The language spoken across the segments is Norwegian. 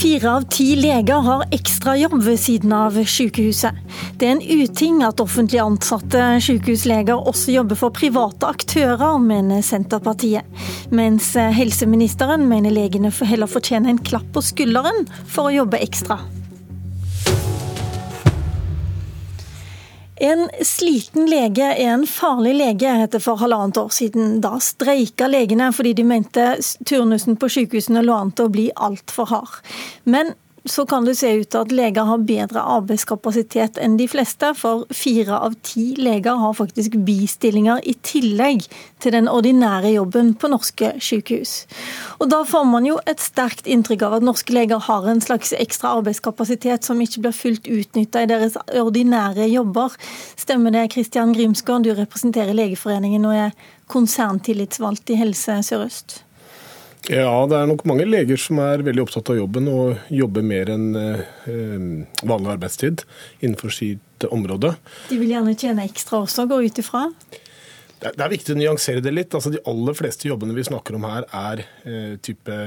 Fire av ti leger har ekstrajobb ved siden av sykehuset. Det er en uting at offentlig ansatte sykehusleger også jobber for private aktører, mener Senterpartiet. Mens helseministeren mener legene heller fortjener en klapp på skulderen for å jobbe ekstra. En sliten lege er en farlig lege, het det for halvannet år siden. Da streika legene fordi de mente turnusen på sykehusene lå an til å bli altfor hard. Men så kan det se ut til at leger har bedre arbeidskapasitet enn de fleste, for fire av ti leger har faktisk bistillinger i tillegg til den ordinære jobben på norske sykehus. Og Da får man jo et sterkt inntrykk av at norske leger har en slags ekstra arbeidskapasitet som ikke blir fullt utnytta i deres ordinære jobber. Stemmer det, Kristian Grimsgaard, du representerer Legeforeningen og er konserntillitsvalgt i Helse Sør-Øst? Ja, det er nok mange leger som er veldig opptatt av jobben og jobber mer enn eh, vanlig arbeidstid innenfor sitt område. De vil gjerne tjene ekstra også, gå ut ifra? Det er, viktig å nyansere det litt. Altså, de aller fleste jobbene vi snakker om her, er eh, type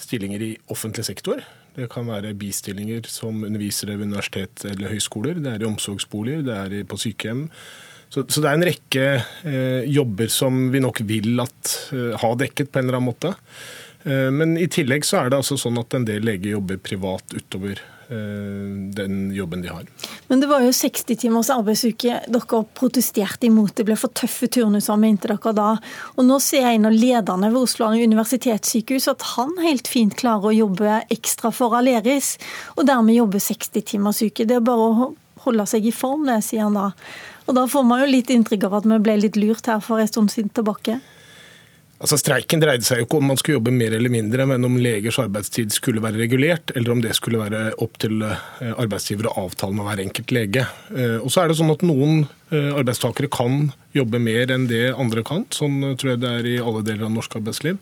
stillinger i offentlig sektor. Det kan være bistillinger som undervisere ved universitet eller høyskoler. Det er i omsorgsboliger, det er på sykehjem. Så, så, det er en rekke eh, jobber som vi nok vil at, eh, ha dekket på en eller annen måte. Eh, men i tillegg så er det altså sånn at en del leger jobber privat utover eh, den jobben de har. Men det var jo 60 timers arbeidsuke dere protesterte imot. Det ble for tøffe turnuser, mente dere da. Og nå ser en av lederne ved Oslo universitetssykehus at han helt fint klarer å jobbe ekstra for Aleris, og dermed jobbe 60 timers uke. Det er bare å holde seg i form, det, sier han da. Og Da får man jo litt inntrykk av at vi ble litt lurt her for en stund siden tilbake. Altså Streiken dreide seg jo ikke om man skulle jobbe mer eller mindre, men om legers arbeidstid skulle være regulert, eller om det skulle være opp til eh, arbeidsgiver å avtale med hver enkelt lege. Eh, og så er det sånn at Noen eh, arbeidstakere kan jobbe mer enn det andre kan. Sånn tror jeg det er i alle deler av norsk arbeidsliv.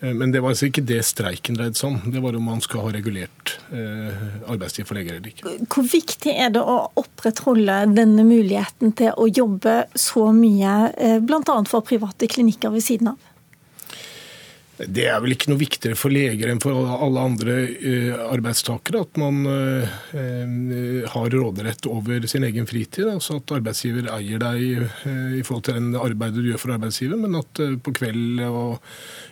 Eh, men det var altså ikke det streiken dreide seg om. Det var om man skal ha regulert eh, arbeidstid for leger eller ikke. Hvor viktig er det å opprettholde denne muligheten til å jobbe så mye, eh, bl.a. for private klinikker ved siden av? Det er vel ikke noe viktigere for leger enn for alle andre uh, arbeidstakere at man uh, uh, har råderett over sin egen fritid. altså At arbeidsgiver eier deg i forhold til den arbeidet du gjør for arbeidsgiver, men at på kveld og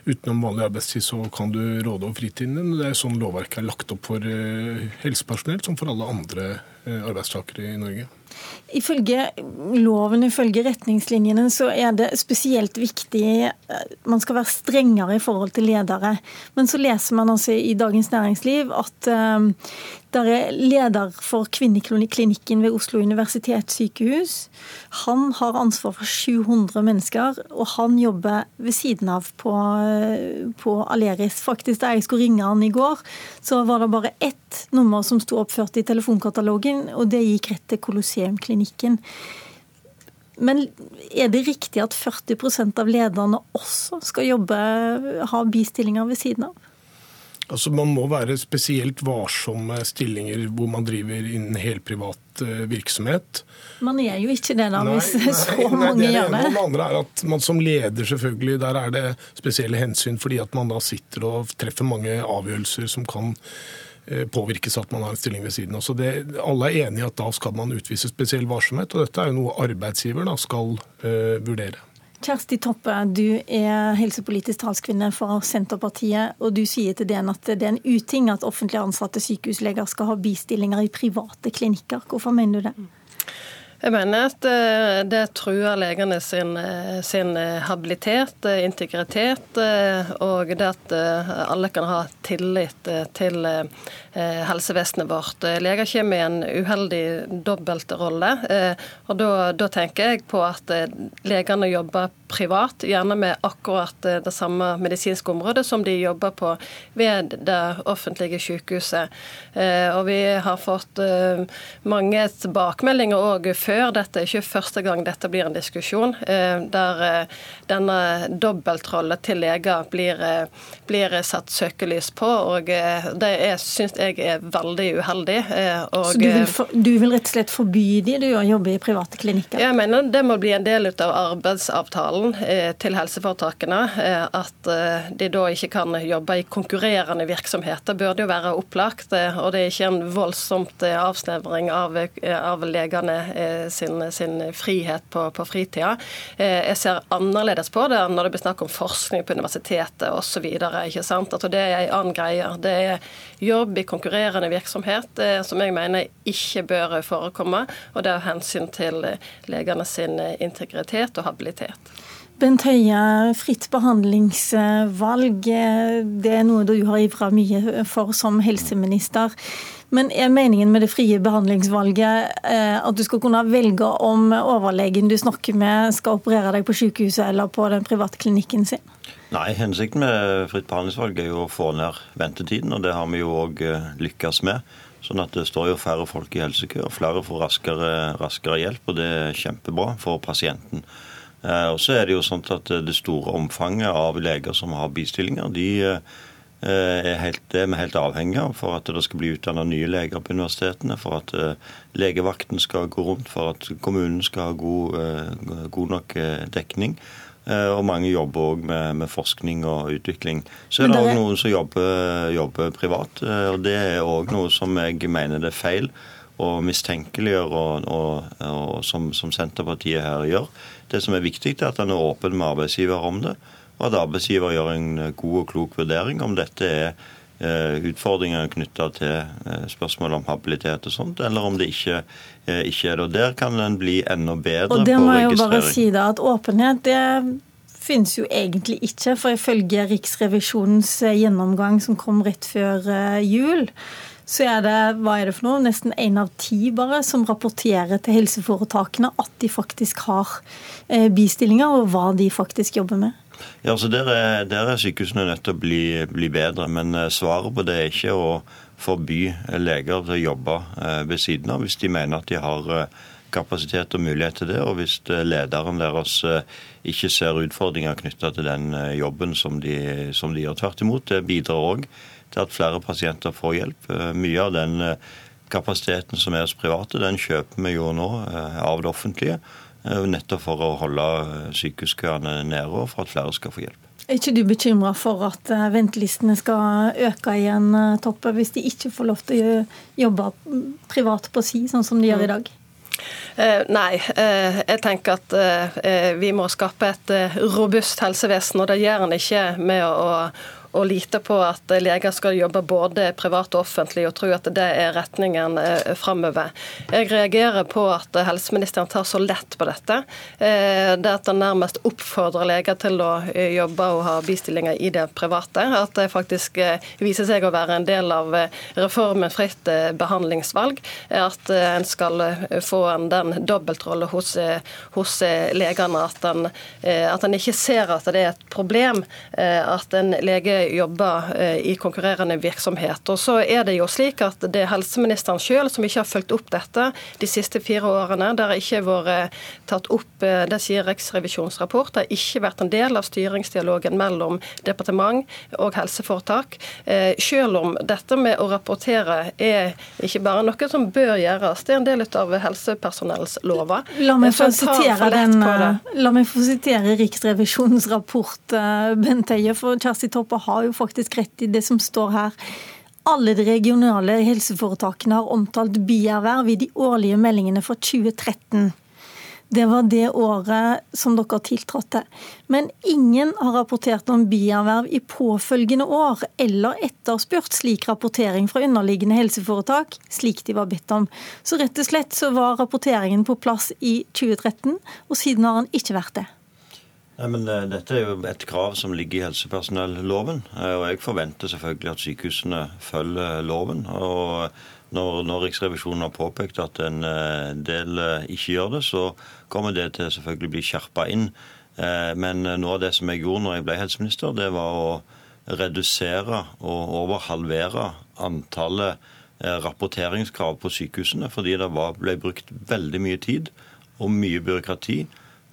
utenom vanlig arbeidstid så kan du råde over fritiden din. Det er sånn lovverket er lagt opp for helsepersonell som for alle andre arbeidstakere i Norge. Ifølge loven, ifølge retningslinjene, så er det spesielt viktig eh, Man skal være strengere i forhold til ledere. Men så leser man altså i Dagens Næringsliv at um, der er leder for kvinneklinikken ved Oslo universitetssykehus. Han har ansvar for 700 mennesker, og han jobber ved siden av på, på Aleris. Faktisk, Da jeg skulle ringe han i går, så var det bare ett nummer som sto oppført i telefonkatalogen, og det gikk rett til Colosseum-klinikken. Men er det riktig at 40% av lederne også skal jobbe, ha bistillinger ved siden av? Altså Man må være spesielt varsom med stillinger hvor man driver innen helprivat eh, virksomhet. Man er jo ikke det da, hvis nei, så nei, mange det gjør det. Det andre er at man som leder, selvfølgelig, der er det spesielle hensyn fordi at man da sitter og treffer mange avgjørelser som kan eh, påvirkes at man har en stilling ved siden av. Så det, Alle er enige i at da skal man utvise spesiell varsomhet, og dette er jo noe arbeidsgiver da skal uh, vurdere. Kjersti Toppe, du er helsepolitisk talskvinne for Senterpartiet. og Du sier til DN at det er en uting at offentlig ansatte sykehusleger skal ha bistillinger i private klinikker. Hvorfor mener du det? Jeg mener at eh, det truer legene sin, eh, sin, eh, habilitet, integritet, og det at alle kan ha tillit til helsevesenet vårt. Leger kommer i en uheldig dobbeltrolle. Og da, da tenker jeg på at legene jobber privat, gjerne med akkurat det samme medisinske området som de jobber på ved det offentlige sykehuset. Og vi har fått mange tilbakemeldinger òg før. Dette ikke første gang dette blir en diskusjon, eh, der eh, denne dobbeltrollen til leger blir, eh, blir, satt søkelys på. og Det er, synes jeg er veldig uheldig. Og, Så du vil, for, du vil, rett og slett forby de du å jobbe i private klinikker? Jeg mener det må bli en del av arbeidsavtalen til helseforetakene. At de da ikke kan jobbe i konkurrerende virksomheter, burde jo være opplagt. Og det er ikke en voldsomt avsnevring av, av legene sin, sin frihet på, på fritida. Jeg ser annerledes på det når det blir snakk om forskning på universitetet osv. Det er en annen greie. Det er jobb i konkurrerende virksomhet eh, som jeg mener ikke bør forekomme. Og det er hensyn til legene sin integritet og habilitet. Bent Høie, fritt behandlingsvalg, det er noe du har ivra mye for som helseminister. Men er meningen med det frie behandlingsvalget eh, at du skal kunne velge om overlegen du snakker med skal operere deg på sykehuset eller på den private klinikken sin? Nei, hensikten med fritt behandlingsvalg er jo å få ned ventetiden, og det har vi jo òg eh, lykkes med. Sånn at det står jo færre folk i helsekø, og flere får raskere, raskere hjelp, og det er kjempebra for pasienten. Eh, og så er det jo sånn at det store omfanget av leger som har bistillinger, de eh, er, helt, det er vi helt avhengig av for at det skal bli utdanna nye leger på universitetene, for at eh, legevakten skal gå rundt, for at kommunen skal ha god, god nok dekning. Og mange jobber òg med, med, forskning og utvikling. Så er det òg noen som jobber, jobber privat, og det er òg noe som jeg mener det er feil å mistenkeliggjøre, og, og, og som, som Senterpartiet her gjør. Det som er viktig, er at en er åpen med arbeidsgiver om det, og at arbeidsgiver gjør en god og klok vurdering om dette er eh, utfordringer knytta til eh, spørsmål om habilitet og sånt, eller om det ikke, eh, ikke er det. Og Der kan en bli enda bedre på registrering. Og det må jeg jo bare si da, at åpenhet det finnes jo egentlig ikke, for ifølge Riksrevisjonens gjennomgang som kom rett før jul, så er det hva er det for noe, nesten én av ti bare som rapporterer til helseforetakene at de faktisk har eh, bistillinger, og hva de faktisk jobber med. Ja, altså Der er, der er sykehusene nødt til å bli, bli, bedre. Men eh, svaret på det er ikke å forby leger til å jobbe eh, ved siden av hvis de mener at de har kapasitet og mulighet til det, og hvis lederen deres ikke ser utfordringer knytta til den jobben som de, som de gjør. Tvert imot, det bidrar òg til at flere pasienter får hjelp. Eh, mye av den eh, kapasiteten som er hos private, den kjøper vi jo nå eh, av det offentlige. Nettopp for å holde sykehuskøene nede og for at flere skal få hjelp. Er ikke du bekymra for at ventelistene skal øke igjen, Toppe, hvis de ikke får lov til å jobbe privat på si, sånn som de gjør i dag? Eh, nei, eh, jeg tenker at eh, vi må skape et robust helsevesen, og det gjør en ikke med å, og lite på at leger skal jobbe både privat og offentlig, og tro at det er retningen eh, framover. Jeg reagerer på at helseministeren tar så lett på dette. Eh, det at han nærmest oppfordrer leger til å eh, jobbe og ha bistillinger i det private. At det faktisk viser seg å være en del av reformen fritt behandlingsvalg. At en skal få en, den dobbeltrolle hos, hos legene. At en, at en ikke ser at det er et problem at en lege jobber eh, i konkurrerende virksomhet. Og så er det jo slik at det er helseministeren selv som ikke har fulgt opp dette de siste fire årene. Det har ikke vært eh, tatt opp, eh, det sier Riksrevisjonens rapport. Det har ikke vært en del av styringsdialogen mellom departement og helseforetak. Selv om dette med å rapportere er ikke bare noe som bør gjøres, det er en del av helsepersonells lover. La meg få sitere, den, la meg få sitere Riksrevisjonens rapport, Bent Eie. for Kjersti Toppe har jo faktisk rett i det som står her. Alle de regionale helseforetakene har omtalt bierverv i de årlige meldingene for 2013. Det var det året som dere tiltrådte. Men ingen har rapportert om bierverv i påfølgende år, eller etterspurt slik rapportering fra underliggende helseforetak, slik de var bedt om. Så rett og slett så var rapporteringen på plass i 2013, og siden har den ikke vært det. Nei, men uh, Dette er jo et krav som ligger i helsepersonelloven. Uh, og Jeg forventer selvfølgelig at sykehusene følger loven. og når, når Riksrevisjonen har påpekt at en del ikke gjør det, så kommer det til selvfølgelig bli skjerpa inn. Men noe av det som jeg gjorde når jeg ble helseminister, det var å redusere og over halvere antallet rapporteringskrav på sykehusene. Fordi det var, ble brukt veldig mye tid og mye byråkrati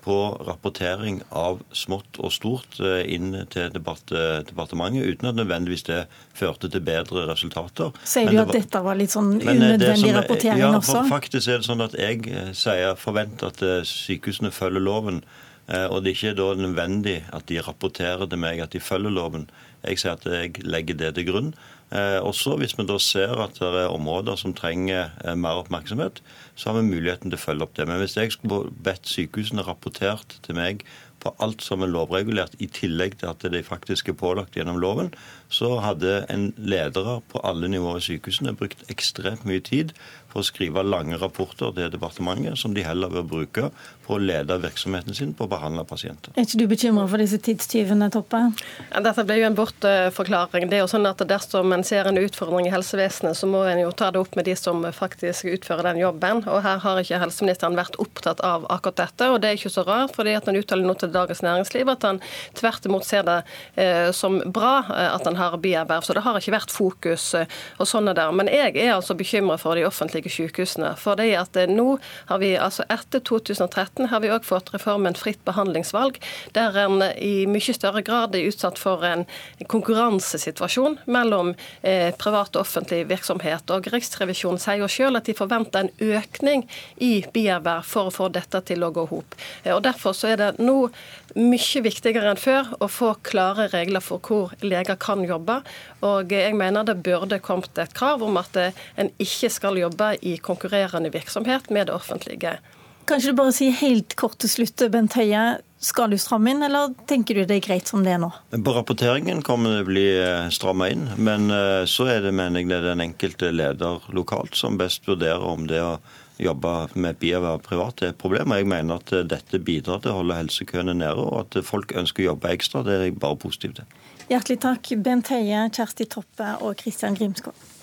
på rapportering av smått og stort eh, inn til departementet, uten at nødvendigvis det førte til bedre resultater. Sier du at var, dette var litt sånn unødvendig som, rapportering ja, også? Ja, faktisk er det sånn at jeg eh, sier forventer at eh, sykehusene følger loven. Og det er ikke da nødvendig at de rapporterer til meg at de følger loven. Jeg sier at jeg legger det til grunn. Eh, også hvis vi da ser at det er områder som trenger eh, mer oppmerksomhet, så har vi muligheten til å følge opp det. Men hvis jeg skulle bedt sykehusene rapportert til meg på alt som er lovregulert, i tillegg til at det faktisk er pålagt gjennom loven, så hadde en ledere på alle nivåer i sykehusene brukt ekstremt mye tid for å skrive lange rapporter til departementet, som de heller bør bruke for å lede virksomheten sin på å behandle pasienter. Er ikke du bekymra for disse tidstyvene, Toppe? Ja, dette ble jo en bortforklaring. Det er jo sånn at Dersom en ser en utfordring i helsevesenet, så må en jo ta det opp med de som faktisk utfører den jobben. Og Her har ikke helseministeren vært opptatt av akkurat dette, og det er ikke så rart. fordi at Han uttaler nå til Dagens Næringsliv at han tvert imot ser det eh, som bra eh, at han har bierverv. Så det har ikke vært fokus eh, og sånn der. Men jeg er altså bekymra for de offentlige sykehusene. For det at nå har vi, altså Etter 2013 har vi òg fått reformen fritt behandlingsvalg, der en i mye større grad er utsatt for en konkurransesituasjon mellom privat og offentlig virksomhet. Og Riksrevisjonen sier jo selv at de forventer en økning i bierverv for å få dette til å gå hop. Og Derfor så er det nå mye viktigere enn før å få klare regler for hvor leger kan jobbe. Og jeg mener det burde kommet et krav om at eh, en ikke skal jobbe i konkurrerende virksomhet med det offentlige. Kanskje du bare sier helt kort til slutt, Bent Høie. Skal du stramme inn, eller tenker du det er greit som det er nå? På rapporteringen kommer det å bli eh, stramma inn. Men eh, så er det, mener jeg, det er den enkelte leder lokalt som best vurderer om det å jobbe med bierverv privat det er et problem. Jeg mener at eh, dette bidrar til å holde helsekøene nede, og at folk ønsker å jobbe ekstra. Det er jeg bare positiv til. Hjertelig takk, Bent Høie, Kjersti Toppe og Kristian Grimskov.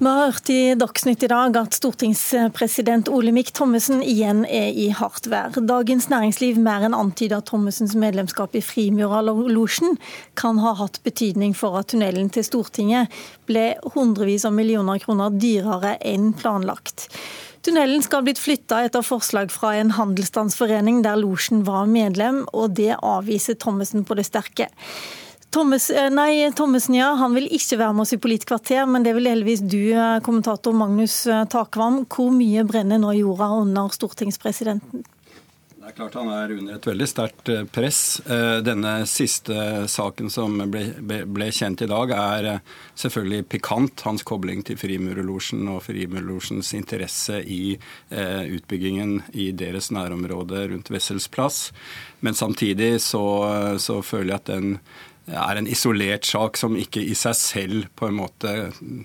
Vi har hørt i Dagsnytt i dag at stortingspresident Olemic Thommessen igjen er i hardt vær. Dagens Næringsliv mer enn antyder at Thommessens medlemskap i Frimurallosjen kan ha hatt betydning for at tunnelen til Stortinget ble hundrevis av millioner kroner dyrere enn planlagt. Tunnelen skal ha blitt flytta etter forslag fra en handelsstandsforening der losjen var medlem, og det avviser Thommessen på det sterke. Thomas, eh, nei, Thommessen ja, han vil ikke være med oss i Politkvarter, men det vil heldigvis du, eh, kommentator Magnus eh, Takvam. Hvor mye brenner nå jorda under stortingspresidenten? Det er klart Han er under et veldig sterkt press. Denne siste saken som ble, ble, kjent i dag, er selvfølgelig pikant. Hans kobling til Frimurerlosjen og Frimurerlosjens interesse i utbyggingen i deres nærområde rundt Wessels plass. Men samtidig så, så føler jeg at den er en isolert sak som ikke i seg selv, på en måte,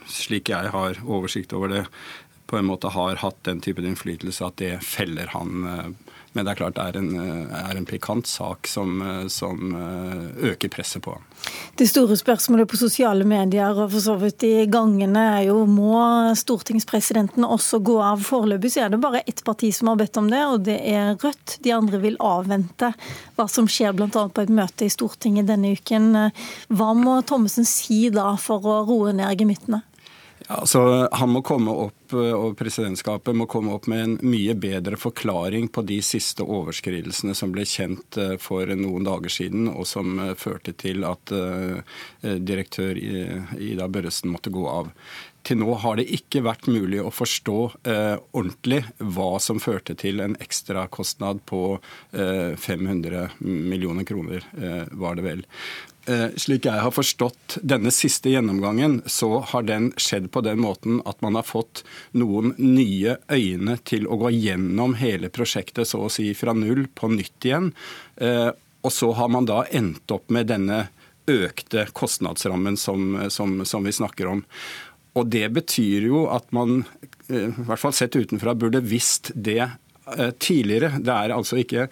slik jeg har oversikt over det, på en måte har hatt den typen innflytelse at det feller han. Eh, men det er klart det er en, eh, er en pikant sak som, eh, som, øker presset på ham. Det store spørsmålet på sosiale medier og for så vidt i gangene er jo må stortingspresidenten også gå av. Foreløpig så er det bare ett parti som har bedt om det, og det er Rødt. De andre vil avvente hva som skjer bl.a. på et møte i Stortinget denne uken. Hva må Thommessen si da for å roe ned gemyttene? Ja, altså, han må komme opp, og Presidentskapet må komme opp med en mye bedre forklaring på de siste overskridelsene som ble kjent eh, for noen dager siden, og som eh, førte til at direktør Ida Børresen måtte gå av. Til nå har det ikke vært mulig å forstå eh, ordentlig hva som førte til en ekstrakostnad på eh, 500 millioner kroner, var det vel. Eh, slik jeg har forstått denne siste gjennomgangen, så har den skjedd på den måten at man har fått noen nye øyne til å gå gjennom hele prosjektet så å si fra null på nytt igjen. Eh, og så har man da endt opp med denne økte kostnadsrammen som, som, som vi snakker om. Og det betyr jo at man, eh, i hvert fall sett utenfra, burde visst det tidligere. Det er altså ikke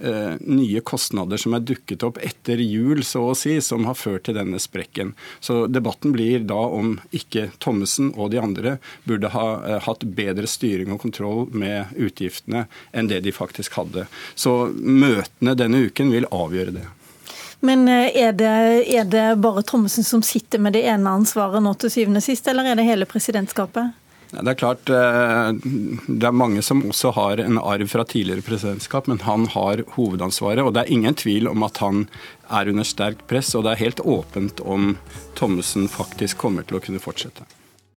Eh, nye kostnader som er dukket opp etter jul, så å si, som har ført til denne sprekken. Så debatten blir da om ikke Thommessen og de andre burde ha eh, hatt bedre styring og kontroll med utgiftene enn det de faktisk hadde. Så møtene denne uken vil avgjøre det. Men eh, er det, er det bare Thommessen som sitter med det ene ansvaret nå til syvende og sist, eller er det hele presidentskapet? Det er klart, eh, det er mange som også har en arv fra tidligere presidentskap, men han har hovedansvaret. Og det er ingen tvil om at han er under sterkt press, og det er helt åpent om Thommessen faktisk kommer til å kunne fortsette.